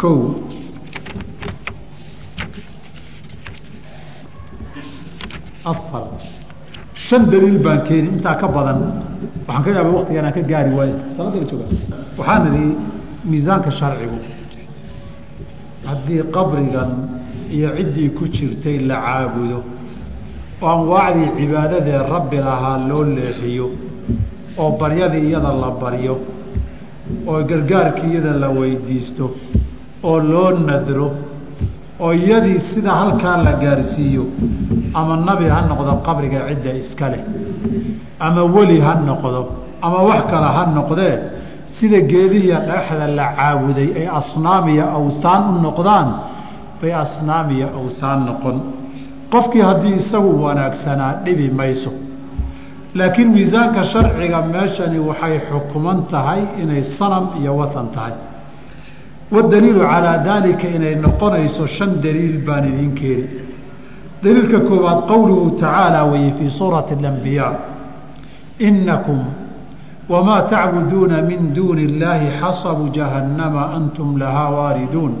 kow afar shan daliil baan keeni intaa ka badan. Waxaan ka yaabay waktigan aan ka gaari waayo. Salaada la jooga waxaan idhi miisaanka sharcigu haddii qabrigan iyo ciddii ku jirtay la caabudo oo anwaacdii cibaadadee rabbi lahaa loo leexiyo oo baryadii iyada la baryo oo gargaarkii iyada la weydiisto oo loo nadro oo iyadii sida halkaa la gaarsiiyo ama nabi ha noqdo qabriga cidda iska leh ama weli ha noqdo ama wax kale ha noqdee sida geediya dhagaxda la caabuday ay asnaamiya awthaan u noqdaan bay asnaamiya awthaan noqon. Qofkii haddii isagu wanaagsanaa dhibi mayso. Laakiin miisaanka sharciga meeshani waxay xukuman tahay inay sanam iyo watan tahay wadaliilu calaa daalika inay noqonayso shan daliil baan idiin keeni daliilka koowaad qowluhu tacaala weye fii suurati alambiyaa inakum wamaa tacbuduuna min duuni illaahi xasabu jahannama antum lahaa waariduun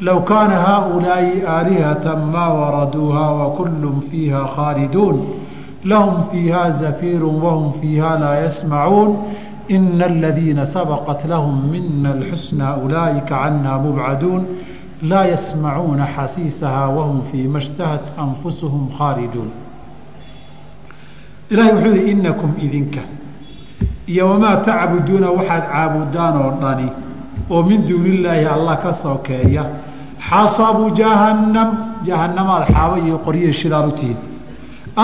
low kaana haaulaa'i aalihata maa waraduuha wakullun fiiha khaaliduun lahum fiiha zafiiru wahum fiiha laa yasmacuun ina aladiina sabaqat lahum mina alxusnaa ulaa'ika canhaa mubcaduun laa yasmacuuna xasiisahaa wahum fii ma shtahat anfusuhum khaaliduun ilaahay wuxuu yihi inakum idinka iyo wamaa tacbuduuna waxaad caabudaan oo dhani oo min duuni illaahi allah ka sokeeya xasabu jahannam jahannamaad xaabo iyo qoryihi shidaal u tihiin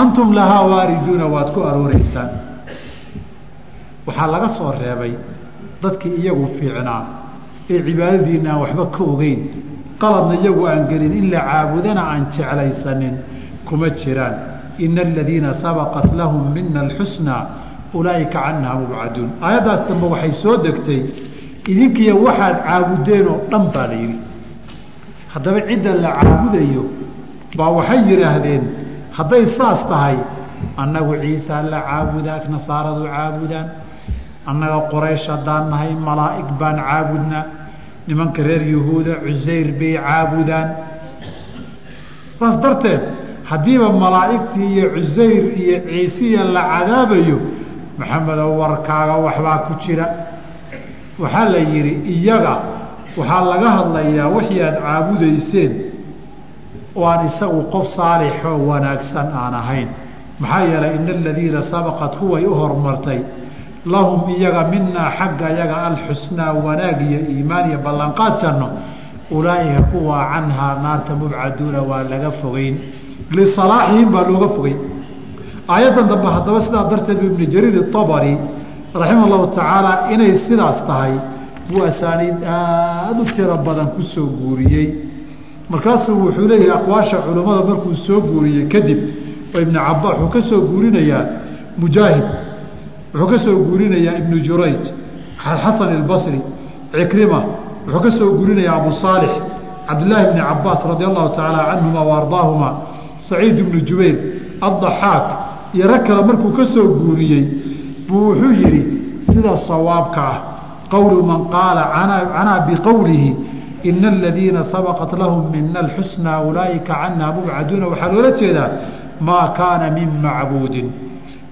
antum lahaa waariduuna waad ku arooreysaan waxaa laga soo reebay dadkii iyagu fiicnaa ee cibaadadiina aan waxba ka ogeyn. Qaladna iyagu aan gelin in la caabudana aan jeclaysanin. Kuma jiraan. Ina aladiina sabaqat lahum mina alxusnaa ulaaika canhaa mubcaduun. Aayaddaas dambe waxay soo degtay idinkiiya waxaad caabudeen oo dhan baa la yidhi. Haddaba cidda la caabudayo baa waxay yidhaahdeen hadday saas tahay annagu ciisaa la caabudaa nasaaradu caabudaan annaga qoraysh haddaan nahay malaa'ig baan caabudnaa. Nimanka reer yuhuuda cusayr bay caabudaan. Saas darteed haddiiba malaa'igtii iyo cusayr iyo ciisiya la cadaabayo maxamedow warkaaga waxbaa ku jira. Waxaa la yidhi iyaga waxaa laga hadlayaa wixii aada caabudayseen oo aan isagu qof saalixoo wanaagsan aan ahayn. Maxaa yeelay ina aladiina sabaqat kuway u hormartay lahum iyaga minaa xagga iyaga alxusnaa wanaag iyo iimaan iyo ballanqaad janno ulaa'ika kuwaa canhaa naarta mubcaduuna waa laga fogeyn. Lisalaaxihim baa looga fogey aayaddan dambe haddaba sidaa darteed bu ibnu jariir itabari raximah llahu tacaala inay sidaas tahay buu asaaniid aada u tiro badan ku soo guuriyey. Markaasuu wuxuu leeyahay aqwaasha culummada markuu soo guuriyey kadib oo ibnu caba wuxuu ka soo guurinayaa mujaahid wuxuu ka soo guurinayaa ibnu jurayj xasan albasri cikrima wuxuu ka soo guurinayaa abu saalix cabdillaahi bni cabaas radia allahu tacaala canhuma wa ardaahuma saciid ibnu jubayr addaxaak iyo rag kale markuu ka soo guuriyey buu wuxuu yidhi sida sawaabka ah qowlu man qaala canaa biqowlihi ina aladiina sabaqat lahum mina alxusnaa ulaa'ika canhaa mubcaduuna. Waxaa loola jeedaa maa kaana min macbuudin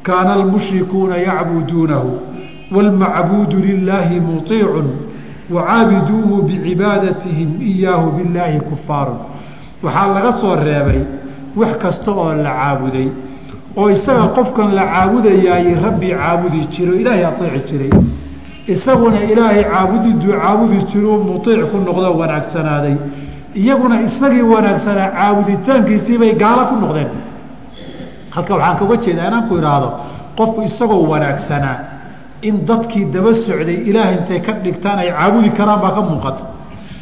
kaana almushrikuuna yacbuduunahu wاlmacbuudu lilaahi muطiicun wacaabiduuhu bicibaadatihim iyaahu bilaahi kufaarun waxaa laga soo reebay wax kasta oo la caabuday oo isaga qofkan la caabudayaay rabbi caabudi jiro ilaahay aطeeci jiray isaguna ilaahay caabudiduu caabudi jiruu muiic ku noqdo wanaagsanaaday iyaguna isagii wanaagsanaa caabuditaankiisiibay gaalo ku noqdeen halka waxaan kaga jeedaa inaan ku idhaahdo qofku isagoo wanaagsanaa in dadkii daba socday ilaah intay ka dhigtaan ay caabudi karaan baa ka muuqata.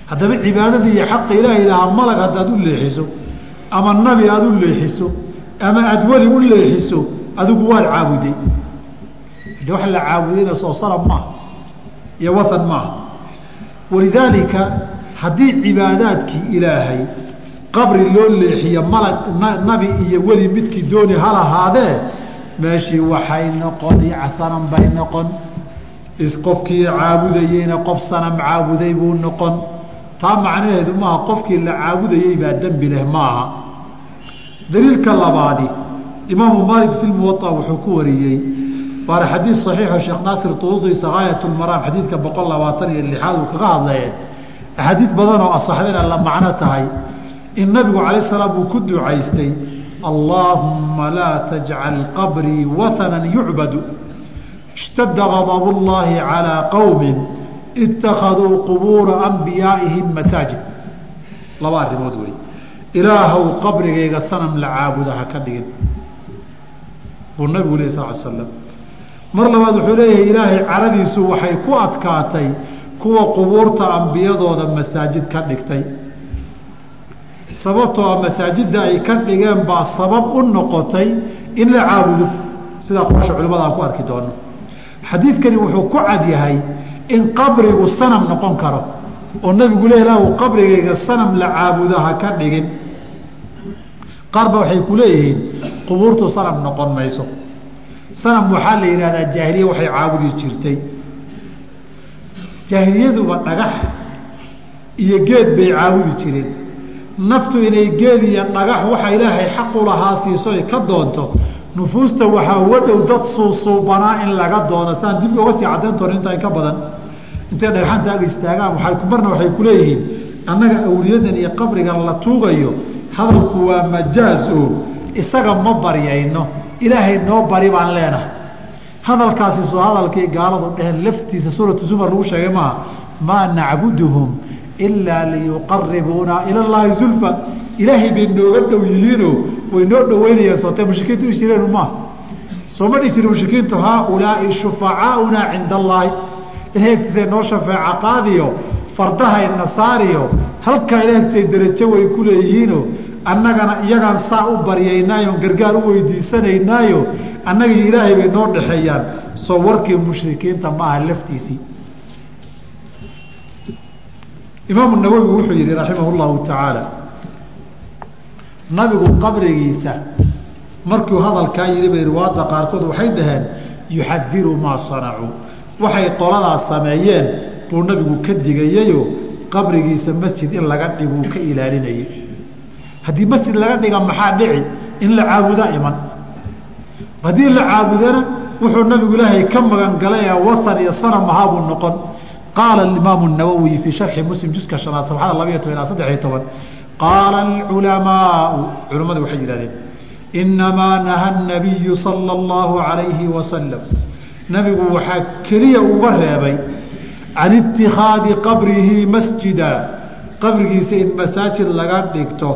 Haddaba cibaadadii iyo xaqa ilaahay lahaa malag haddaad u leexiso ama nabi aada u leexiso ama aada weli u leexiso adigu waad caabuday de wax la caabudayna soo salab maaha iyo wathan maaha walidaalika haddii cibaadaadkii ilaahay qabri loo leexiyo malag nabi iyo weli midkii dooni ha lahaadee meeshii waxay noqon sanam bay noqon isqofkii caabudayeyna qof sanam caabuday buu noqon. Taa macnaheedu maaha qofkii la caabudayey baa dembi leh maaha. Daliilka labaadi imaamu maalik fi muwaطa wuxuu ku wariyey waana xadiid saxiixo sheekh naasir tuudiisa gaayat lmaraam xadiidka boqol labaatan iyo lixaad uu kaga hadlaye axaadiid badan oo asaxdayna la macno tahay in nabigu calayh salaam uu ku ducaystay allaahumma laa tajcal qabrii wathanan yucbadu ishtada gadab llaahi calىa qowmi ittakhaduu qubuura anbiyaa'ihim masaajid. Laba arrimood wey ilaahow qabrigayga sanam la caabuda ha ka dhigin. Buu nabigu leh sal slam mar labaad wuxuu leeyahay ilaahay caradiisu waxay ku adkaatay kuwa qubuurta ambiyadooda masaajid ka dhigtay sababtoo a masaajidda ay ka dhigeen baa sabab u noqotay in la caabudo. Sidaa qorsha culimada aan ku arki doono. Xadiidkani wuxuu ku cad yahay in qabrigu sanam noqon karo oo nabigu le ilaahu qabrigayga sanam la caabudo ha ka dhigin. Qaar ba waxay ku leeyihiin qubuurtu sanam noqon mayso. Sanam waxaa la yidhahdaa jaahiliya waxay caabudi jirtay. Jaahiliyaduba dhagax iyo geed bay caabudi jireen naftu inay geed iyo dhagax waxa ilaahay xaqu lahaa siiso ay ka doonto nufuusta waxaa uga dhow dad suusuubanaa in laga doono. Saan dib oga sii caddayn doona intaa ka badan. Intay dhagxanta ag istaagaan waay marna waxay ku leeyihiin annaga awliyadan iyo qabrigan la tuugayo hadalku waa majaaz oo isaga ma baryayno. Ilaahay noo bari baan leenahay. Hadalkaasi soo hadalkii gaaladu dheheen laftiisa suuratu zumar lagu sheegay maaha maa nacbuduhum ilaa liyuqaribuuna ila llaahi zulfa ilaahay bay nooga dhow yihiinoo way noo dhoweynayaan sootee mushrikiintu u jireen maaha sooma dhihi jiri mushrikiintu haaulaai shufacaauna cinda allaahi ilahay agtiisay noo shafeeca qaadiyo fardahayna saariyo halkaa ilahay agtiisay derajo way ku leeyihiinoo annagana iyagaan saa u baryaynaayo gargaar u weydiisanaynaayo annagii ilaahay bay noo dhexeeyaan soo warkii mushrikiinta maaha laftiisii imaamu nawowi wuxuu yihi raximah llahu tacaala nabigu qabrigiisa markuu hadalkaa yihi bay riwaada qaarkood waxay dhaheen yuxadiru maa sanacuu waxay qoladaas sameeyeen buu nabigu ka digayeyo qabrigiisa masjid in laga dhiguu ka ilaalinayay haddii masjid laga dhiga maxaa dhici? In la caabudaa iman. Haddii la caabudana wuxuu nabigu ilaahay ka magan galay wahan iyo sanam ahaabuu noqon qaala imaamu nawowi fii sharxi muslim juska shanaad sabxada labaiyo toban ilaa saddex iyo toban qaala alculamaau culimmadu waxay yidhahdeen inamaa naha nabiyu sala allahu calayhi wasalam nabigu waxaa keliya uga reebay can itikhaadi qabrihi masjida qabrigiisa in masaajid laga dhigto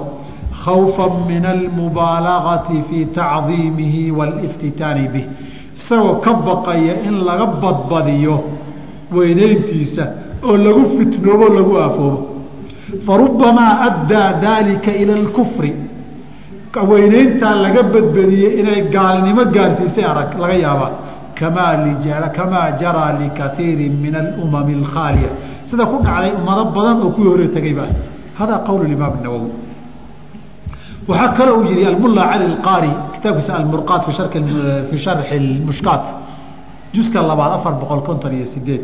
khawfa min almubaalagati fii tacdiimihi waliftitaani bih isagoo ka baqaya in laga badbadiyo weynayntiisa oo lagu fitnoobo lagu aafoobo. Farubamaa addaa daalika ila alkufri. Weynayntaa laga badbadiyey inay gaalnimo gaarsiisay arag laga yaabaa. Kamaa jaraa likaiiri min alumami alkhaaliya. Sida ku dhacday ummado badan oo kuwii hore tegayba hada qowl imaam nawowi waxaa kale uu yihi almulla cali qaari kitaabkiisa almurqaat fii sharxi mushkaat juska labaad afar boqol konton iyo sideed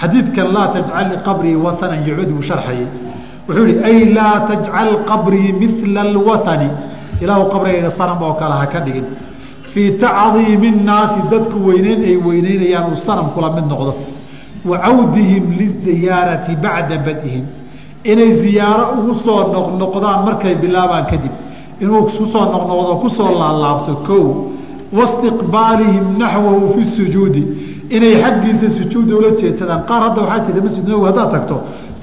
xadiidkan laa tajcal liqabrii wathanan yucud buu sharxayay. Wuxuu yihi ay laa tajcal qabrii mila alwathani ilaahu qabrigayga sanam oo kale ha ka dhigin. Fii tacdiimi nnaasi dadku weyneyn ay weyneynayaan uu sanam kula mid noqdo. Wa cawdihim liziyaarati bacda badihim. Inay ziyaaro ugu soo noqnoqdaan markay bilaabaan kadib. Inuu ku soo noqnoqdo ku soo laalaabto kow wastiqbaalihim naxwahu fi sujuudi inay xaggiisa sujuuda ula jeedsadaan qaar hadda waxaa jira masjid nabowi haddaad tagto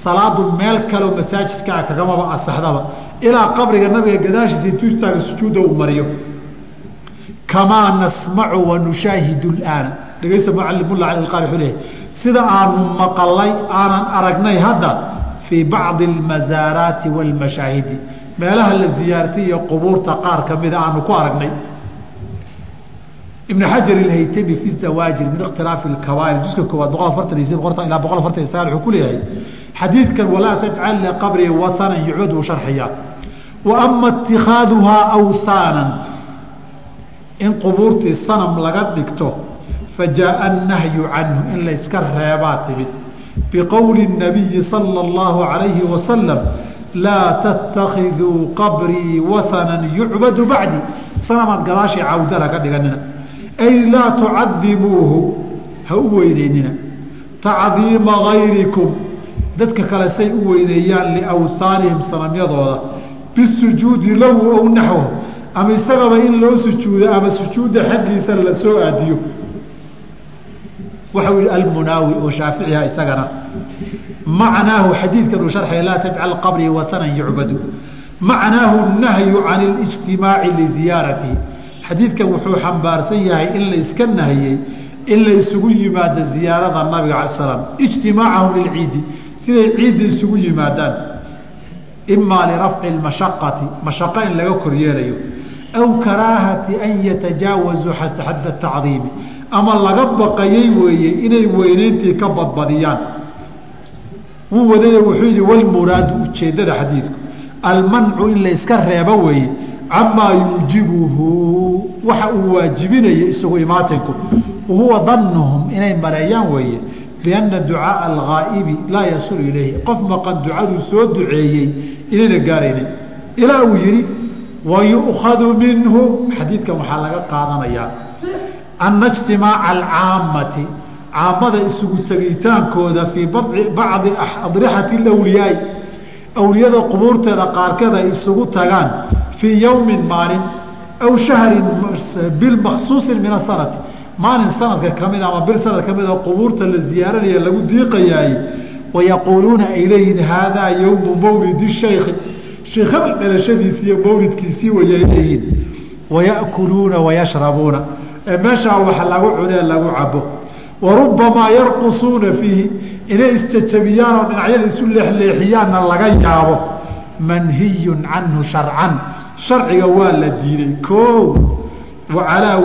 salaadu meel kaleo masaajidka ah kagamaba asaxdaba ilaa qabriga nabiga gadaashiisa intuu sujuudda uu mariyo kamaa nasmacu wa nushaahidu laana dhegeysta mucalimulla cali qaari wuxuu leeyahay sida aanu maqalay aanan aragnay hadda fii bacdi almasaaraati waalmashaahidi meelaha la ziyaartay iyo qubuurta qaar kamida aanu ku aragnay ibn xajar alhaytami fi zawaajir min ikhtilaafi kabaa'ir juska koowaad boqol afartan iyo boqol ilaa boqol afartan iyo sagaal wuxuu ku leeyahay xadiidkan walaa tajcal liqabri wahanan yucuud uu sharxiyaa. Wa ama itikaaduhaa awhaanan in qubuurtii sanam laga dhigto fa jaaa annahyu canhu in la reebaa timid biqowli nabiyi sala allahu alayhi wasalam laa tattakiduu qabrii wahanan yucbadu bacdi. Sanamaad gadaashii cawdala ka dhiganina ay laa tucadimuuhu ha u weyneynina. Tacdiima gayrikum dadka kale say u weyneeyaan liawhaanihim sanamyadooda bisujuudi lahu ow naxwahu ama isagaba in loo sujuudo ama sujuudda xaggiisa la aadiyo. Waxau yihi almunaawi oo shaaficiha isagana. Macnaahu xadiidkan uu sharxaya laa tajcal qabrii wahanan yucbadu macnaahu nahyu can اlijtimaaci liziyaaratihi xadiidkan wuxuu xambaarsan yahay in la iska nahiyey in la isugu yimaado ziyaarada nabiga ala slam ijtimaacahum lilciidi siday ciidda isugu yimaadaan imaa lirafci mashaqati mashaqo in laga kor yeelayo aw karaahati an yatajaawazuu xadda tacdiimi ama laga baqayay weeye inay weyneyntii ka badbadiyaan. Wuu wadaye wuxuu yihi walmuraadu ujeeddada xadiidku almancu in la reebo weeye camaa yuujibuhu waxa uu waajibinaya isugu imaatinku wahuwa danuhum inay maleeyaan weeye bianna ducaaa alghaa'ibi laa yasulu ilayhi. Qof maqan ducaduu soo duceeyey inayna gaaraynin. Ilaa uu yihi wayu'khadu minhu. Xadiidkan waxaa laga qaadanayaa ana ijtimaaca alcaammati caamada isugu tegitaankooda fii bacdi adrixati alawliyaai awliyada qubuurteeda qaarkeed ay isugu tagaan fii yowmin maalin aw shahrin bil maksuusin min asanati maalin sanadka ka mid ama bil sanad ka mid oo qubuurta la ziyaaranaya lagu diiqayaay wayaquuluuna ay leeyihiin haadaa yowmu mawlidi shaykhi sheikhabal dhalashadiisi iyo mawlidkiisii wayay leeyihiin waya'kuluuna wayashrabuuna ee meeshaa wax lagu cunee lagu cabo wa rubbamaa yarqusuuna fiihi inay isjajabiyaan oo dhinacyada isu leexleexiyaanna laga yaabo manhiyun canhu sharcan sharciga waa la diiday. Koo wa calaa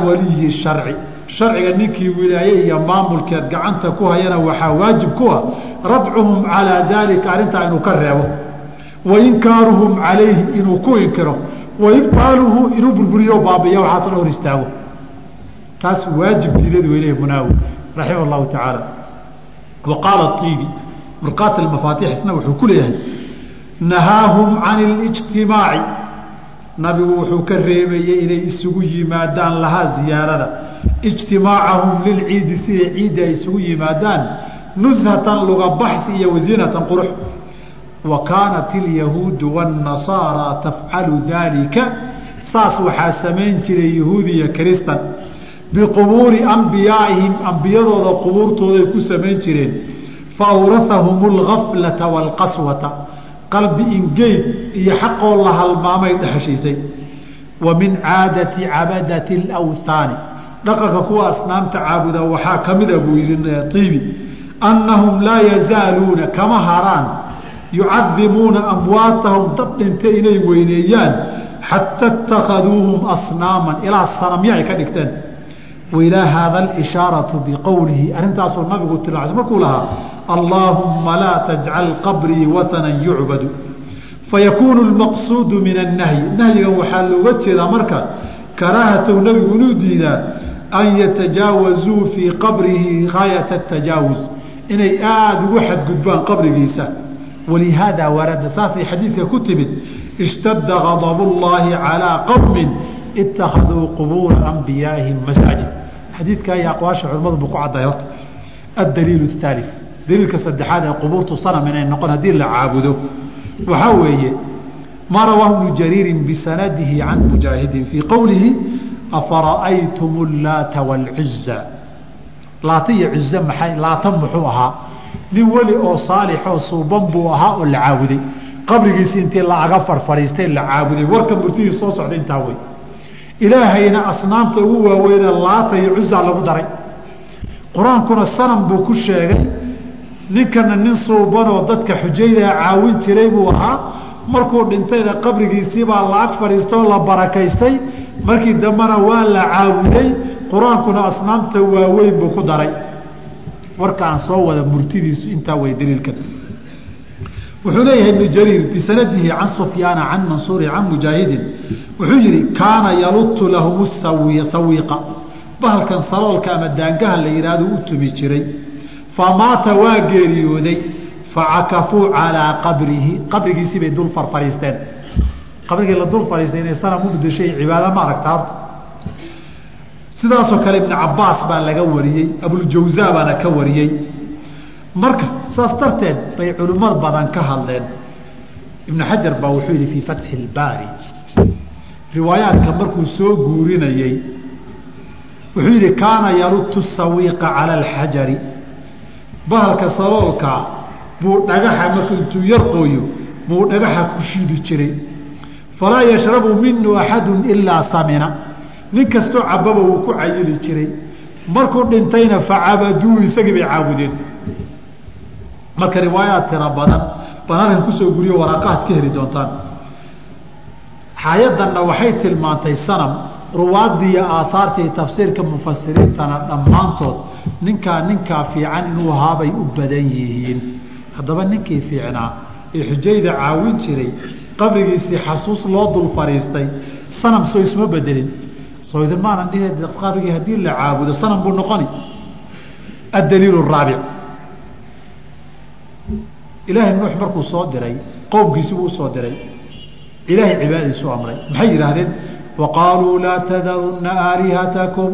sharci. Sharciga ninkii wilaaye iyo maamulkeed gacanta ku hayana waxaa waajib ku ah. Radcuhum calaa daalika arrintaa inuu ka reebo. Wa inkaaruhum calayhi inuu ku inkiro. Wa ibaaluhu inuu burburiyo baabiya waxaasoo dhan istaago. Taas waajib diinadu weylehi munaawi raximah llahu tacaala. Wa qaala iibi mirqaat mafaatix isna wuxuu ku leeyahay nahaahum can اlijtimaaci nabigu wuxuu ka reebayey inay isugu yimaadaan lahaa ziyaarada. Ijtimaacahum lilciidi siday ciidda ay isugu yimaadaan nushatan lugabaxsi iyo wazinatan qurux. Wa kaanat ilyahuudu waاnnasaara tafcalu daalika saas waxaa samayn jiray yahuud iyo kiristan biqubuuri ambiyaaihim ambiyadooda qubuurtooday ku samayn jireen. Fa awrahahum algaflata waalqaswata qalbi ingeyd iyo xaqoo la halmaamay dhexeshiisay wa min caadati cabadati alawhaani dhaqanka kuwa asnaamta caabuda waxaa ka mida buu yihi iibi annahum laa yazaaluuna kama haraan yucadimuuna amwaatahum dad dhintay inay weyneeyaan xata اtakhaduuhum asnaaman ilaa sanamyo ay ka dhigteen wailaa haada alishaaratu biqowlihi arrintaasuu nabigu tilmaamay markuu lahaa allaahumma laa tajcal qabrii wathanan yucbadu fayakuunu lmaqsuudu min annahyi nahyigan waxaa looga jeedaa marka karaahatow nabigu inuu diidaa an yatajaawazuu fii qabrihi gaayata tajaawuz inay aada ugu xadgudbaan qabrigiisa walihaada warada saasay xadiidka ku timid ishtadda gadabu llaahi calaa qowmin ittakhaduu qubuura ambiyaaihim masaajid xadiidkaa iyo aqwaasha culimmadu buu ku cadday horta. Addaliilu ahaali daliilka saddexaad ee qubuurtu sanam inay noqon haddii la caabudo. Waxaa weeye maa rawaahu bnu jariirin bisanadihi can mujaahidin fii qowlihi afara'aytum اllaata wاlcuza laata iyo cuze maxay? Laata muxuu ahaa? Nin weli oo saalixoo suuban buu ahaa oo la caabuday. Qabrigiisi intii laaga farfadhiistay la caabuday. Warka murtidii soo socda intaa wey ilaahayna asnaamta ugu waaweyne laata iyo cuza lagu daray. Qur'aankuna sanam buu ku sheegay ninkana nin suubanoo dadka xujaydaa caawin jiray buu ahaa. Markuu dhintayna qabrigiisiibaa la ag fadhiistoo la barakaystay. Markii dambena waa la caabuday qur'aankuna asnaamta waaweyn buu ku daray. Warkaan soo wada murtidiisu intaa way daliilkan wuxuu leeyahay ibnu jariir bisanadihi can sufyaana can mansuurin can mujaahidin wuxuu yihi kaana yalutu lahum sawiiqa. Bahalkan saloolka ama daangaha la yidhaahdo u tumi jiray. Famaata waa geeriyooday facakafuu calaa qabrihi. Qabrigiisii bay dul farfariisteen. Qabrigii la dul fariistay inay sanam u bedeshay cibaada ma aragta horta. Sidaasoo kale ibnu cabaas baa laga wariyey abuljawza baana ka wariyey marka saas darteed bay culimmad badan ka hadleen. Ibnu xajar baa wuxuu yihi fii fatxi ilbaari riwaayaadka markuu soo guurinayey wuxuu yihi kaana yalutu sawiiqa cala alxajari. Bahalka saloolka buu dhagaxa marku intuu yar qooyo buu dhagaxa ku shiidi jiray. Falaa yashrabu minu axadu ilaa samina. Nin kastoo cababa wuu ku cayili jiray. Markuu dhintayna facabaduu isagii bay caabudeen marka riwaayaad tira badan baan halkan ku soo guriyo waraaqaad ka heli doontaan. Xaayadanna waxay tilmaantay sanam ruwaadii iyo aaaartii tafsiirka mufasiriintana dhammaantood ninkaa ninkaa fiican inuu ahaabay u badan yihiin. Haddaba ninkii fiicnaa ee xujayda caawin jiray qabrigiisii xasuus loo dul fadhiistay sanam soo isma bedelin. Soo dhihi qabrigii haddii la caabudo sanam buu noqoni. Addaliil raabic ilaahay nuux markuu soo diray qowmkiisi buu u soo diray. Ilaahay cibaadadiisu amray. Maxay yidhaahdeen? Waqaaluu laa tadarunna aalihatakum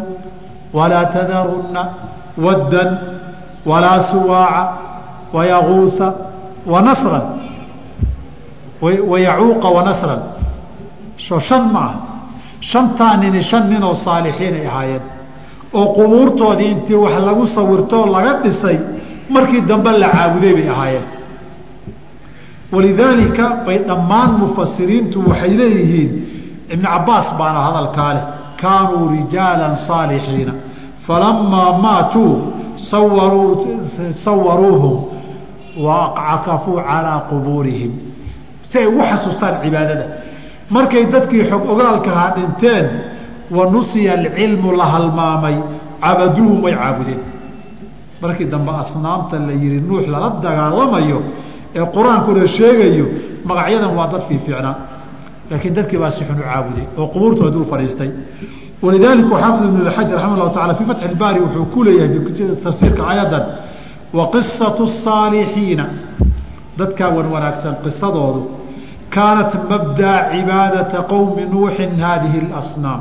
walaa tadarunna waddan walaa suwaaca wayaguusa wanasran wayacuuqa wanasran soo shan ma shantaa nini shan ninoo saalixiinay ahaayeen. Oo qubuurtoodii intii wax lagu sawirtoo laga dhisay markii dambe la caabuday bay ahaayeen walidaalika bay dhammaan mufasiriintu waxay leeyihiin ibnu cabaas baana hadalkaa leh kaanuu rijaala saalixiina falamaa maatuu sawaruu sawaruuhum wacakafuu calaa qubuurihim si ay ugu xasuustaan cibaadada markay dadkii xog ogaalkahaa dhinteen wa nusiya alcilmu la halmaamay cabaduuhum way caabudeen markii dambe asnaamta la yihi nuux lala dagaalamayo ee qur'aankuna sheegayo magacyadan waa dad fiifiicnaa laakiin dadkii baa si xun u caabuday oo qubuurtooda dul fadhiistay. Walidaalika xaafid ibn xajar raxima llahu tacala fii fatxi ilbaari wuxuu ku leeyahay tafsiirka aayadan wa qisatu saalixiina dadkaa wan wanaagsan qisadoodu kaanat mabdaa cibaadata qowmi nuuxin haadihi اlasnaam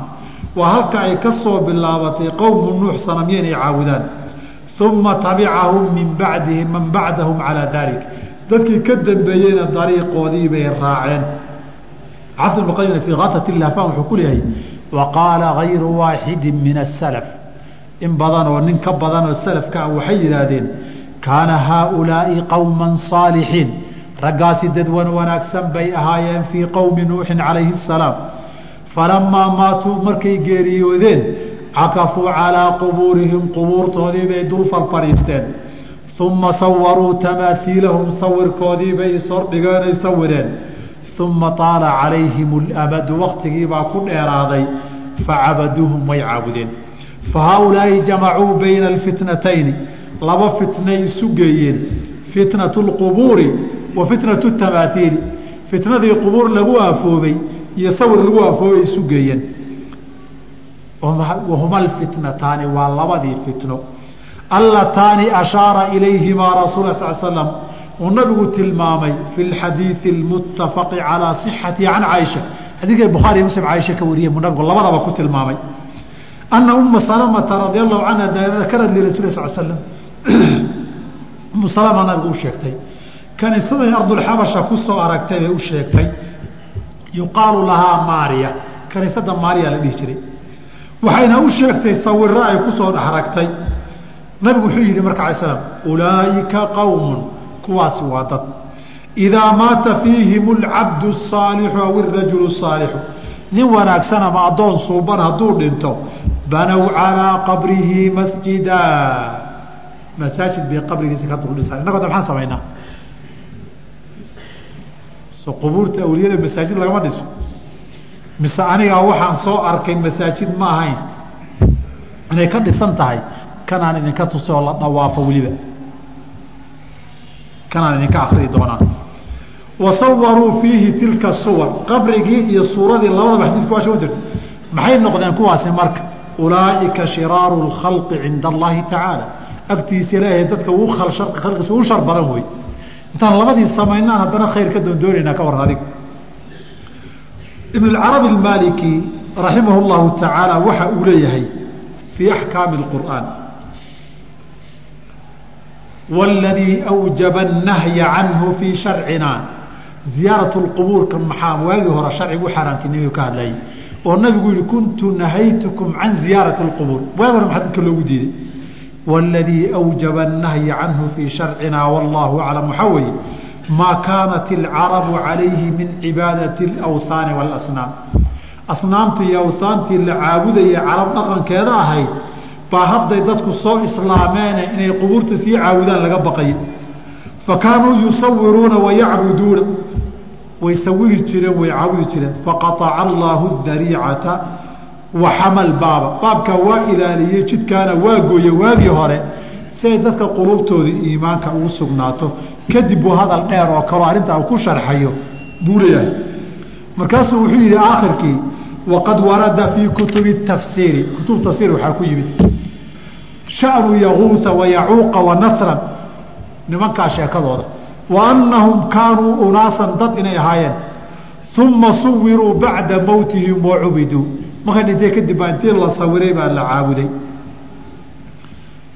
waa halka ay ka bilaabatay qowmu nuux sanamyo inay caabudaan uma tabicahum min bacdihim man bacdahum calaa dalik dadkii ka dambeeyeyna dariiqoodii bay raaceen. Xafid ibn qayim fii katat lahfan wuxuu ku leeyahay wa qaala gayru waaxidi min asalaf in badan oo nin ka badan oo salafka ah waxay yidhaahdeen kaana haaulaai qowma saalixiin. Raggaasi dad wan wanaagsan bay ahaayeen fii qowmi nuuxin calayhi asalaam falamaa maatuu markay geeriyoodeen cakafuu calaa qubuurihim qubuurtoodii bay dul falfadhiisteen uma sawaruu tamaaiilahum sawirkoodii bay ishordhigeen ay sawireen uma taala calayhim اlamadu waktigiibaa ku dheeraaday facabaduuhum way caabudeen fa haaulaai jamacuu bayna alfitnatayni laba fitnay isu geeyeen fitnatu اlqubuuri wa fitnatu tamaaiili fitnadii qubuur lagu aafoobay iyo sawir lagu aafoobay isu geeyeen wahuma alfitnataani waa labadii fitno allataani ashaara ilayhimaa rasul sal slam uu nabigu tilmaamay fi lxadiidi اlmuttafaqi calaa صixatihi can caaisha xadiidka bukhaariy muslim caaisha ka wariyey mu nabigu labadaba ku tilmaamay. Ana uma salamata radi allahu canha dakarad lirasuuli sal slam umu salama nabigu u sheegtay kaniisaday ardulxabasha ku aragtay bay u sheegtay yuqaalu lahaa maariya. Kaniisada maariya la dhihi jiray. Waxayna u sheegtay sawiro ay ku soo dhexragtay nabigu wuxuu yidhi marka ala slam ulaaika qawmun. Kuwaasi waa dad. Idaa maata fiihim alcabdu asaalixu aw irajulu asaalixu nin wanaagsan ama addoon suuban hadduu dhinto banow calaa qabrihi masjida. Masaajid bay qabrigiisa ka duldhisaan innago da maxaan samaynaa? Soo qubuurta awliyada masaajid lagama dhiso. Mise anigaa waxaan soo arkay masaajid ma ahayn. Inay ka dhisan tahay kanaan idinka tusi oo la dhawaafo weliba kanaan idinka akrii doonaa wa sawaruu fiihi tilka suwar qabrigii iyo suuradii labadaba xadiidku waa sheegan jirta maxay noqdeen kuwaasi marka ulaa'ika shiraaru اlkhalqi cinda allahi tacaala agtiisa ilaahay dadka uu khalqiisa u shar badan wey intaan labadii samaynaan haddana khayr ka doondoonaynaa ka waran adig ibn اcarabi اmaaliki raximah اllahu tacaala waxa uu leeyahay fii axkaami اqur'aan wاladii أwjaba الnahya canhu fii sharcina ziyaaraة اqubuurka maxaa waagii hore sharcigu u xaaraantinimay ka hadlayay oo nabigu yihi kuntu nahaytukum can ziyaaraةi اqubuur waagi hore maxaa dadka loogu diiday wاladii أwjaba الnahya canhu fii sharcina wallahu aclam waxaa weeye maa kaanat اlcarabu calayhi min cibaadaةi اlأwhaani wاlasnaam asnaamtii iyo awhaantii la caabudaya carab dhaqankeeda ahayd baa hadday dadku soo islaameene inay qubuurta sii caabudaan laga baqaya fa kaanuu yusawiruuna wayacbuduuna way sawiri jireen way caabudi jireen. Faqaaca allaahu dariicata wa xamal baaba. Baabkaa waa ilaaliyey jidkaana waa gooye waagii hore. Si ay dadka quluubtoodii iimaanka ugu sugnaato. Kadib buu hadal dheer oo kaloo arrintaa ku sharxayo buu leeyahay. Markaasuu wuxuu yidhi aakhirkii waqad warada fii kutubi tafsiiri. Kutub tafsiir waxaa ku yimid shanu yaguuha wayacuuqa wanasran nimankaa sheekadooda. Wa kaanuu unaasan dad inay ahaayeen. Uma suwiruu bacda mowtihim wa markay dhintay kadib baa intii la sawiray baa la caabuday.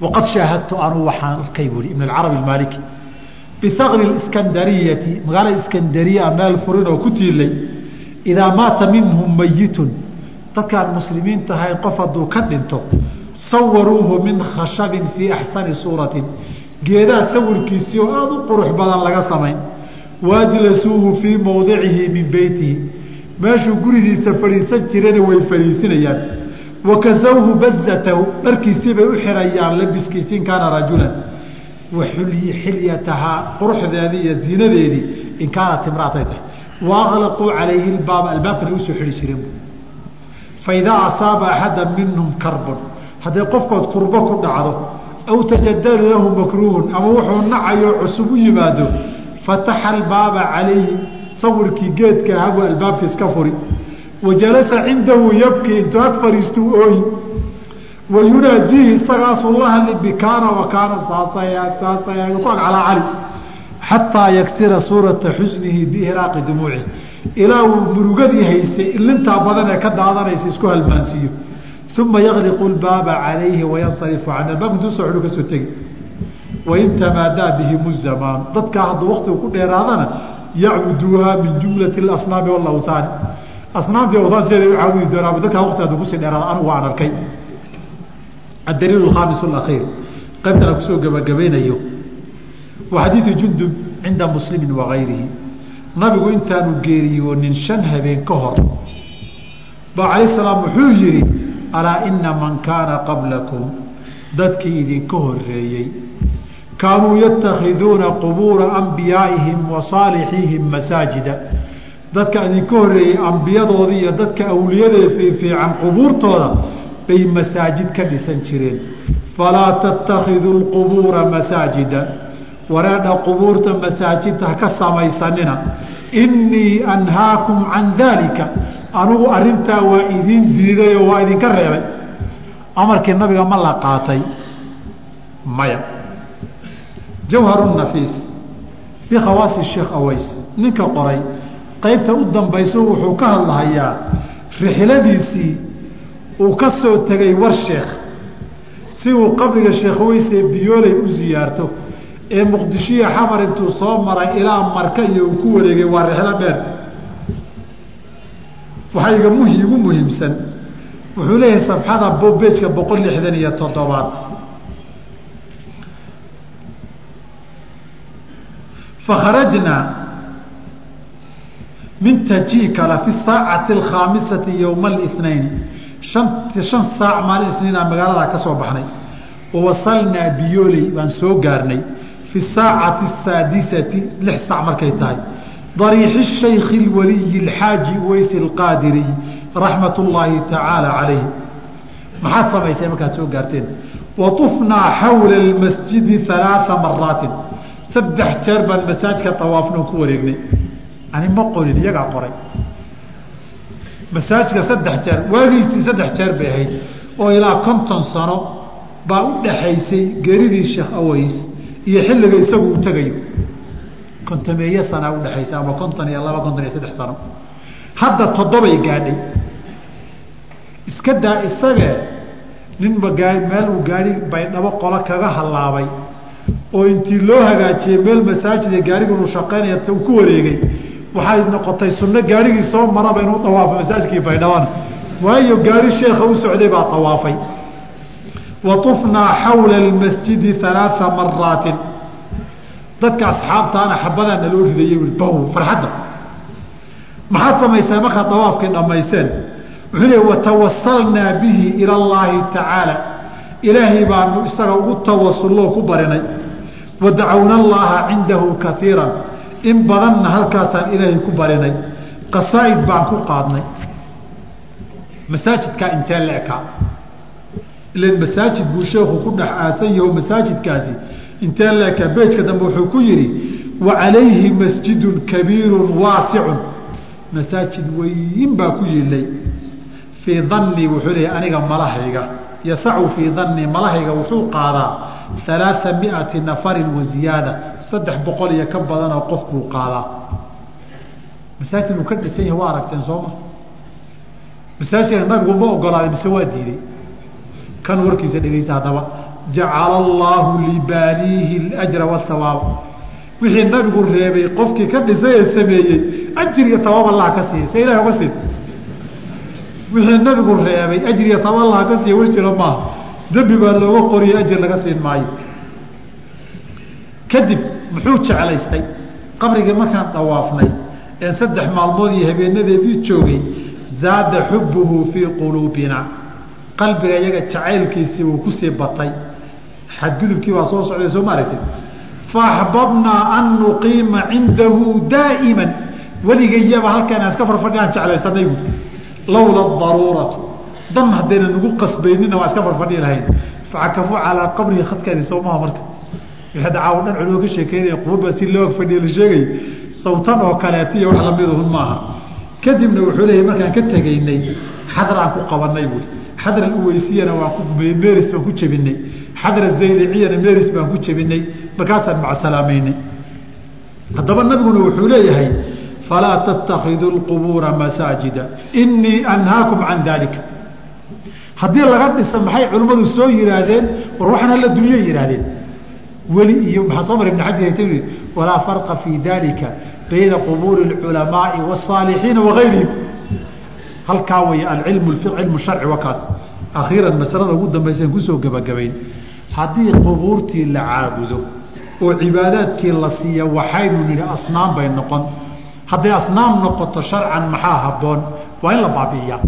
Waqad shaahadtu anuu waxaan arkay buui ibn acarabi maaliki biaqri iskandariyati magaalada iskandariya meel furin oo ku tiilay idaa maata minhum mayitun. Dadkaan muslimiinta ahayn qof hadduu ka dhinto sawaruuhu min khashabin fii axsani suuratin. Geedaha sawirkiisii oo aada u qurux badan laga samayn. Waajlasuuhu fii mowdicihi min beytihi. Meeshuu gurigiisa fadhiisan jirana way fadhiisinayaan. Wakasawhu bazatahu dharkiisii bay u xirayaan labiskiisi in kaana rajulan. Wa quruxdeedii iyo ziinadeedii in kaanat imraatay tahay. Waaqlaquu calayhi lbaaba albaabkana u soo xidhi jireen faidaa asaaba axada minhum karbun hadday qofkood kurbo ku dhacdo aw tajadalu lahu makruuhun ama wuxuu nacayo cusub u yimaado fataxa albaaba calayhi sawirkii geedka ahabuu albaabka iska furi. Wa cindahu yabkii intuu ag fadhiistuu ooyi wa isagaasuu la hadli bikaana wa kaana saasaysaasay ku ag xataa yaksira suurata xusnihi biihraaqi dumuucihi. Ilaa uu murugadii haysay ilintaa badan ee ka daadanaysa isku halmaansiiyo uma yaqliqu lbaaba calayhi wayansarifu can albaabka intuu soo xidhu ka soo tegi wain tamaadaa bihim dadkaa hadduu waktigu ku dheeraadana yacbuduuhaa min jumlati asnaami walawhaani asnaamtii awhaan sideeda u caabudi doonaa dadkaa wakti hadduu ku sii dheeraada anigu waan arkay adaliil alkhaamis alakhiir qaybtana ku soo gabagabaynayo wa xadiidu jundub cinda muslimi wagayrihi nabigu intaanu geeriyoonin shan habeen ka hor ba calayh salaam wuxuu yihi alaa ina man kaana qablakum dadkii idinka horeeyey kaanuu yatakhiduuna qubuura ambiyaaihim wa saalixiihim masaajida. Dadka idinka horeeyey ambiyadoodii iyo dadka awliyadee fiifiican qubuurtooda bay masaajid ka dhisan jireen. Falaa tattakhiduu lqubuura masaajida. Wareedha qubuurta masaajidta haka samaysanina. Innii anhaakum can daalika anugu arintaa waa idiin diiday oo waa idinka reebay. Amarkii nabiga ma la qaatay. Maya. Jawharu nafiis. Fii khawaasi sheekh aways. Ninka qoray. Qaybta u dambayso wuxuu ka hadlahayaa rixladiisii uu ka soo tegay war sheekh. Si uu qabriga sheekh aways ee biyooley u siyaarto ee muqdishiya xamar intuu soo maray ilaa marka iyo uu ku wareegay waa rixlo dheer waxaa igu muhiimsan. Wuxuu leeyahay sabxada bejka boqol lixdan iyo toddobaad. Fakharajnaa min tajiikala fi saacati alkhaamisati yowma اlithnayni an shan saac maalin isniinaa magaalada ka soo baxnay. Wawasalnaa biyooley baan soo gaarnay. Fi saacati asaadisati lix saac markay tahay dariixi shaykhi lwaliyi ilxaaji uweys alqaadiriy raxmat ullaahi tacaala calayh. Maxaad samaysay markaad soo gaarteen? Waطufnaa xawla almasjidi alaaa maraatin saddex jeer baan masaajka awaafno ku wareegnay. Ani ma qorin iyagaa qoray. Masaajka saddex jeer waagiisii saddex jeer bay ahayd. Oo ilaa konton sano baa u dhaxaysay geeridii sheekh aways iyo xilliga isagu u tegayo kontameeye sanaa udhexaysa ama konton iyo laba konton iyo saddex sano. Hadda toddobay gaadhay. Iska daa isagee ninba gaa meel uu gaari baydhabo qolo kaga hallaabay. Oo intii loo hagaajiyey meel masaajida gaarigan uu shaqaynaya uu ku wareegay. Waxay noqotay sunno gaarigii soo maraba inuu dawaafo masaajidkii baydhabana waayo gaari sheekha u socday baa dawaafay wa tufnaa xawla almasjidi alaaa maraatin dadka asxaabtaana xabadaa naloo ridayey bow farxadda. Maxaad samayseen markaad dawaafkii dhammayseen? Wuxuu leey watawasalnaa bihi ila allaahi tacaala. Ilaahay baanu isaga ugu tawasuloo ku barinay. Wadacawna allaha cindahu kaiiran in badanna halkaasaan ilaahay ku barinay. Qasaa'id baan ku qaadnay. Masaajidkaa intee la ekaa ilan masaajid buu sheekhu ku dhex aasan yaho masaajidkaasi intee la ekaa beejka dambe wuxuu ku yidhi wa masjidun kabiirun waasicun masaajid weyn baa ku yiilay. Fii dannii wuxuu leeyahy aniga malahayga. Yasacu fii dannii malahayga wuxuu qaadaa alaaa miati nafarin wa ziyaada. Saddex boqol iyo ka badanoo qof qaadaa. Masaajid uu ka dhisan yahay waa aragteen sooma masaajidka nabigu ma ogolaaday mise waa diiday kan warkiisa dhegeysa haddaba jacala allaahu libaaniihi اljra wاhawaaba wixii nabigu reebay qofkii ka dhisay ee sameeyey ajir iyo tawaab allah ka siiya se ilahi oga siin. Wixii nabigu reebay ajir iyo tawaab allah ka siiya war jira maaha dembi baa looga qoriyo ajir laga siin maayo. Kadib muxuu jeclaystay? Qabrigii markaan dawaafnay ee saddex maalmood iyo habeenadeedii joogay zaada xubuhu fii quluubina qalbiga iyaga jacaylkiisii uu ku sii batay xadgudubkii baa soo socday soo ma aragtid faaxbabnaa an nuqiima cindahu daa'iman. Weligayaba halkaan iska farfadhi aan jeclaysanay buui lawla daruuratu. Dan haddayna nagu qasbaynina waa iska farfadhi lahayn. Facakafuu calaa qabrihi khadkeedii soomaha marka. Dacaawo dhan culimo ka sheekeynaya qubuur baa si loo fadhiya la sheegay. Sawtan oo kaleeta iyo wax lamidahun maaha. Kadibna wuxuu leeyahy markaan ka tegaynay xadar aan ku qabanay buui xadra uweysiyana waan ku meris baan ku jebinay xadra zayliciyana meris baan ku jebinay markaasaan macsalaamaynay haddaba nabiguna wuxuu leeyahay falaa tattakiduu lqubuura masaajida inii anhaakum can dalika haddii laga dhisa maxay culimmadu soo yihaahdeen war waxaan alla dunye yihaahdeen weli iyo maxaa soo mara ibn xajar walaa farqa fii dalika bayna qubuuri اculamaai wاsaalixiina wagayrihim halkaa way alcilmu cilmu sharci wakaas akhiiran masalada ugu dambaysan ku soo gebagabayn haddii qubuurtii la caabudo oo cibaadaadkii la siiya waxaynu nidhi asnaam bay noqon. Hadday asnaam noqoto sharcan maxaa habboon? Waa in la baabi'iyaa.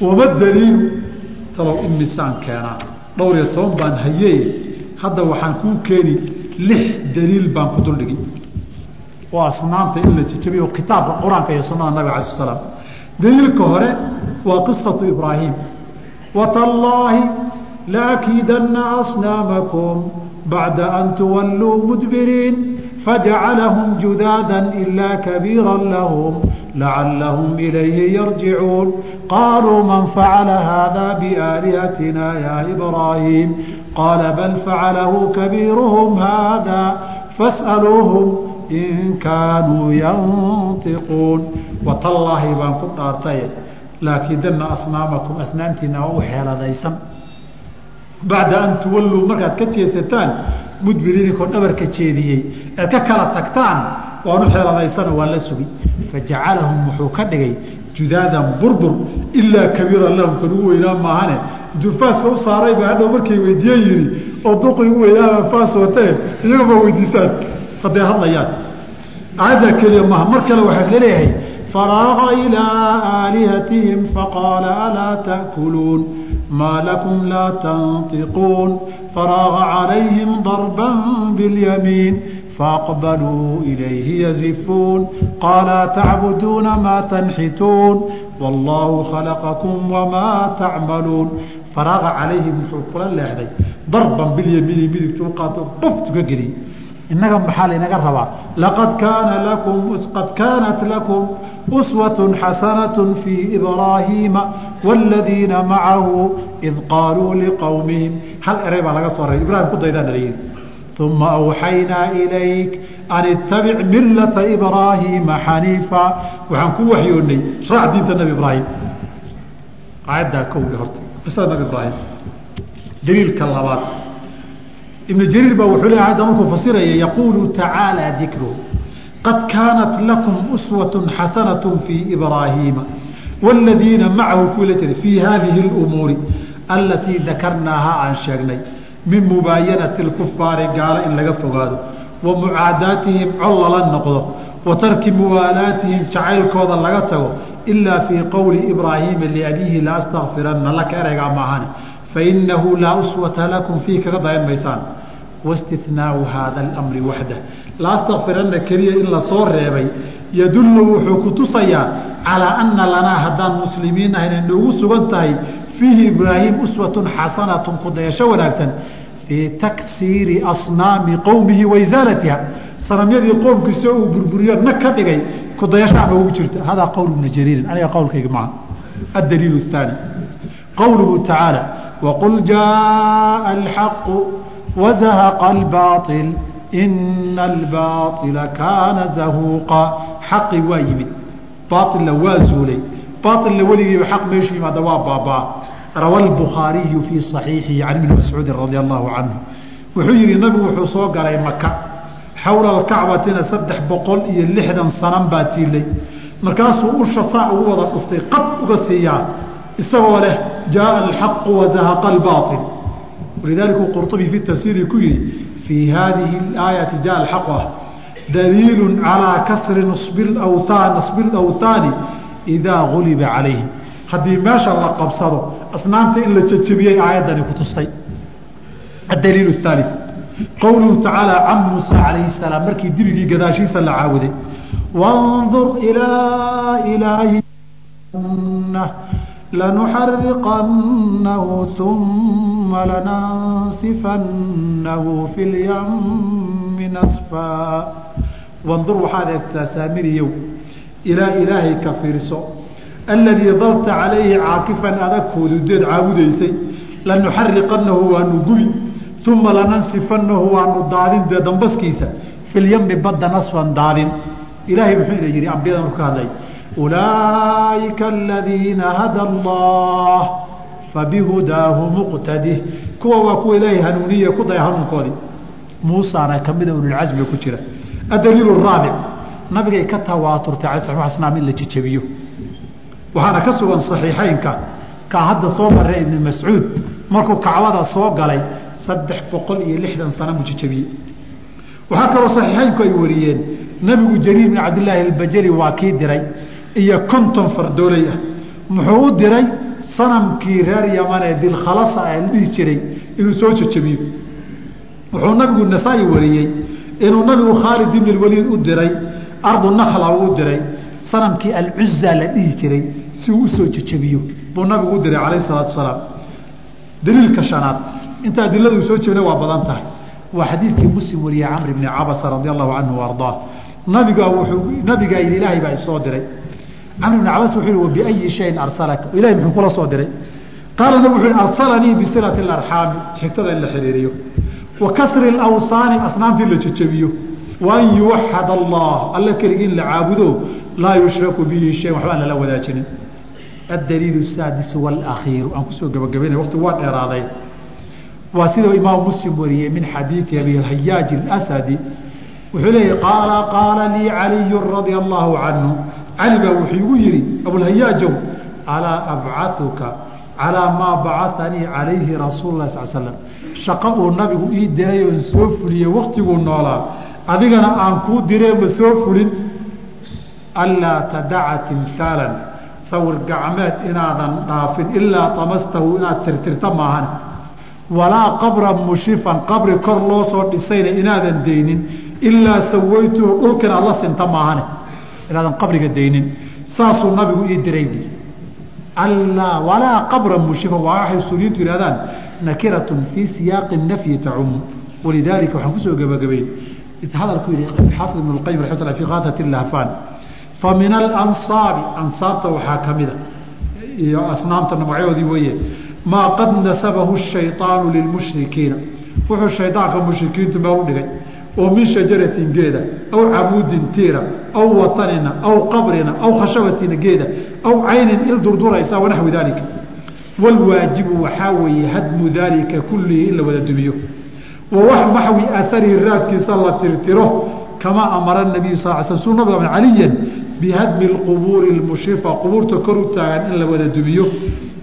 Wama daliilu talow in misaan keenaa. Dhowr iyo toban baan hayee hadda waxaan kuu keeni lix daliil baan ku duldhigi oo asnaamta in la jejabiyo kitaabka qur'aanka iyo sunada nabig alai slam daliilka hore waa qisatu ibraahim. Watallaahi laakiidanna asnaamakum bacda an tuwalluu mudbiriin fajacalahum judaada ilaa kabiira lahum lacalahum ilayhi yarjicuun qaaluu man facala hada biaalihatina ya ibraahim qaala bal facalahu kabiiruhum hada fas'aluuhum in kaanuu yantiquun watallaahi baan ku dhaartaye laakidanna asnaamakum asnaamtiina waa u xeeladaysan bacda an tuwalluu markaad ka jeesataan idinkoo dhabarka jeediyey ead ka kala tagtaan waanu xeeladaysano waa la sugi fajacalahum wuxuu ka dhigay judaadan burbur ilaa kabiiran lahum kan ugu weynaa maahane intuu faaska u saaray baa hadhow markay weydiiyen yihi oo duqi ugu weynaaba faas watee iyaguma weydiisaan hadday hadlayaan aayaddaa keliya maaha mar kale waxaa la leeyahay faraaqa ilaa aalihatihim faqaala alaa ta'kuluun maa lakum laa tantiquun faraaqa calayhim darban biاlyamiin faaqbaluu ilayhi yazifuun qaala tacbuduuna maa tanxituun wallaahu khalaqakum wamaa tacmaluun faraaqa calayhim wuxuu kula leexday darban bilyamiini midigtu u qaato buftu ka geliyey innaga maxaa laynaga rabaa laqad kaana lakum uswat xasanat fii ibraahiima wاladiina macahu id qaaluu liqowmihim hal eray baa laga soo reebay ibrahim ku daydaana la yihi uma awxaynaa ilayk an ittabic milata ibraahiima xaniifa waxaan ku waxyoonnay raac diinta nabi ibraahim aayaddaa kowdhe horta qisada nabi ibraahim daliilka labaad ibnu jariir baa wuxuu leey ayadda markuu fasiraya yaquulu tacaala dikru qad kaanat lakum uswatun xasanatun fii ibraahiima waaladiina macahu kuu la jiray fii haadihi lumuuri allatii dakarnaahaa aan sheegnay min mubaayanati lkufaari gaalo in laga fogaado wa mucaadaatihim col lala noqdo wa tarki muwaalaatihim jacaylkooda laga tago ilaa fii qowli ibraahiima liabiihi la astakfiranna laka ereygaa maahane fa inahu laa uswata lakum fii kaga dayan maysaan waistinaau haada almri waxda laastakfirana keliya in la soo reebay yadullu wuxuu kutusayaa calaa anna lanaa haddaan muslimiin ahayn inoogu sugan tahay fiihi ibraahim uswatun xasanatun kudayasho wanaagsan fii taksiiri asnaami qowmihi wa isaalatiha sanamyadii qoomkiisa uu burburiyo nag ka dhigay kudayashaama ugu jirta hadaa qowl bna jariirin aniga qowlkayga maa adaliil aani qowluhu tacaala waqul jaaa alxaqu wazahaqa albaaطil ina albaaطila kaana zahuuqa xaqi waa yimid baailna waa zuulay baailna weligiiba xaq meeshu yimaada waa baabaa rawa albukhaariyu fii صaxiixihi can ibni mascuudin radia allahu canhu wuxuu yihi nabigu wuxuu soo galay maka xowla alkacbatina saddex boqol iyo lixdan sanan baa tiilay markaasuu usha saa ugu wada dhuftay qab uga siiyaa isagoo leh jaaa alxaqu wazahaqa albaail walidaalika uu qurtubi fi tafsiiri ku yidhi fii haadihi aayati jaa alxaqu ah daliilu calaa kasri nbwaan nasbi lawthaani idaa guliba calayhi haddii meesha la qabsado asnaamta in la jejebiyey aayaddani ku tustay adaliil haali qowluhu tacaala can muusa calayhi salaam markii dibigii gadaashiisa la caawaday wandur ilaa ilaahi lanuxariqannahu uma lanansifannahu fi lyami nasfaa wandur waxaad eegtaa saamiriyow ilaa ilaahay ka fiirso aladii dalta calayhi caakifan adag foodudeed caabudaysay lanuxariqannahu waanu gubi uma lanansifanahu waanu daadin dee dambaskiisa fi lyami badda nasfan daadin ilaahay muxuu ina yihi ambiyada markuu ka hadlay ulaaئika aladiina hada اllah fabihudaahu muqtadih kuwa waa kuwa ilaahay hanuuniye ku daya hanuunkoodii muusana kamida ululcasmiga ku jira adaliil raabic nabigay ka tawaaturtay ala sla slam in la jejabiyo waxaana ka sugan saxiixaynka kaa hadda soo maray ibnu mascuud markuu kacbada soo galay saddex boqol iyo lixdan sana mu jejabiyey waxaa kaloo saxiixaynku ay wariyeen nabigu jariir bin cabdilaahi albajali waa kii diray iyo konton fardooley ah. Muxuu u diray sanamkii reer yaman ee dilkhalasa ee la dhihi jiray inuu soo jejebiyo wuxuu nabigu nasaa-i wariyey? Inuu nabigu khaalid ibn waliid u diray? Ardu nakla uu diray? Sanamkii alcuza la dhihi jiray si uu u soo jejebiyo buu nabigu u diray calayh salaatu salaam. Daliilka shanaad inta adiladu soo jeegna waa badan tahay. Waa xadiidkii muslim wariyey camr bni cabasa radi allahu canhu ardaa nabiga wuuu nabigaa yidhi ilaahay baa isoo diray camr bn cabas wuxuu yihi wabiayi shayin arsalaka? Ilahay muxuu kula soo diray. Qaala nabi wuxuu yihi arsalanii bisilati alarxaami xigtada in la xiriiriyo. Wa kasri lawsaani asnaamtii la jejebiyo. Wa an yuwaxad allah alle keligii in la caabudo laa yushraku bihi shayan waxba aan lala wadaajinin. Addaliilu saadisu walaakhiiru aan ku soo gabagabayna waqtigu waa dheeraaday. Waa sidau imaam muslim wariyey min xadiidi abi hayaaji asadi wuxuu leeyahy qaala qaala lii caliyu radia allahu canhu cali baa wuxuu igu yihi abulhayaajow alaa abcauka calaa maa bacanii calayhi rasuulu lah sal slam shaqo uu nabigu ii diray oon soo fuliyey waktiguu noolaa. Adigana aan kuu diree ma soo fulin. Anlaa tadaca timhaalan sawir gacmeed inaadan dhaafin ilaa tamastahu inaad tirtirta maahan walaa qabra mushifan qabri kor loo soo dhisayna inaadan daynin ilaa sawaytuhu dhulkan aad la sinta maahane inaadan qabriga daynin. Saasuu nabigu ii diray bu allaa walaa qabra mushifan waa waxay usuuliyiintu yihahdaan nakiratun fii siyaaqi nafyi tacumu walidaalika waxaan ku soo gebagabeyn hadalku yihi xaafid ibn اlqayim raxmat lla fi kaatat lahfan fa min alansaabi waxaa ka mida iyo asnaamta magacyadoodii weeye maa qad nasabahu shayطaanu lilmushrikiina wuxuu shaydaanka mushrikiintu meel u dhigay oo min shajaratin geeda aw camuudin tiira aw watanina aw qabrina aw khashabatina geeda aw caynin il durduraysa wanaxwi daalika. Wlwaajibu waxaa weeye hadmu daalika kullihi in la wada dumiyo wa maxwi aarihi raadkiisa la tirtiro kamaa amara nabiyu sal sl su nabig caliyan bihadmi اqubuuri اmushrifa qubuurta kor u taagan in la wada dumiyo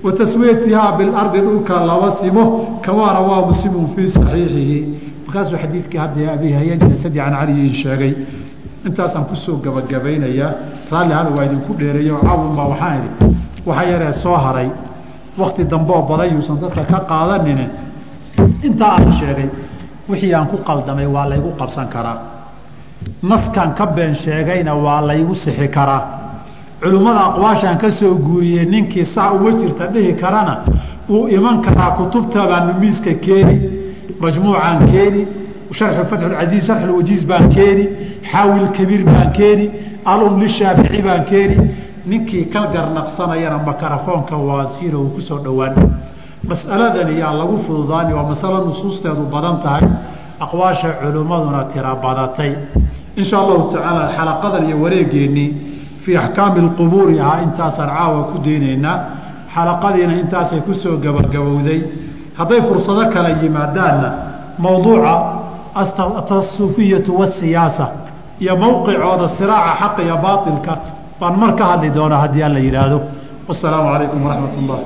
wa taswiyatihaa bilardi dhulka laba simo kamaa rawaa muslimu fii saxiixihi markaasuu xadiidkii hadda abi hayajasadi can caliyin sheegay intaasaan ku soo gabagabaynayaa raalli hada waa idinku dheereeyo caawinbaa waxaan idhi waxa yaree soo haray. Wakti dambeoo badan yuusan dadka ka qaadanine intaa aan sheegay wixii aan ku qaldamay waa laygu qabsan karaa. Naskan ka been sheegayna waa laygu sixi karaa. Culimmada aqwaashaan ka soo guuriyey ninkii sax uma jirta dhihi karana uu iman karaa kutubtabaanu miiska keeni majmuucaan keeni fatxulcasiiz sharxulwajiiz baan keeni xaawil kabiir baan keeni alum lishaafici baan keeni ninkii ka garnaqsanayana makarafoonka waasiina uu ku soo dhowaan mas'aladani yaa lagu fududaani waa masalo nusuusteedu badan tahay aqwaasha culimmaduna tira badatay insha allahu tacaala xalaqadan iyo wareegeennii fii axkaami alqubuuri ahaa intaasaan caawa ku daynaynaa xalaqadiina intaasay ku soo gabagabowday hadday fursado kale yimaadaanna mowduuca atasufiyatu wasiyaasa iyo mowqicooda siraaca xaqa iyo baailka baan mar ka hadli doonaa haddii alla yidhaahdo wasalaamu calaykum waraxmat ullah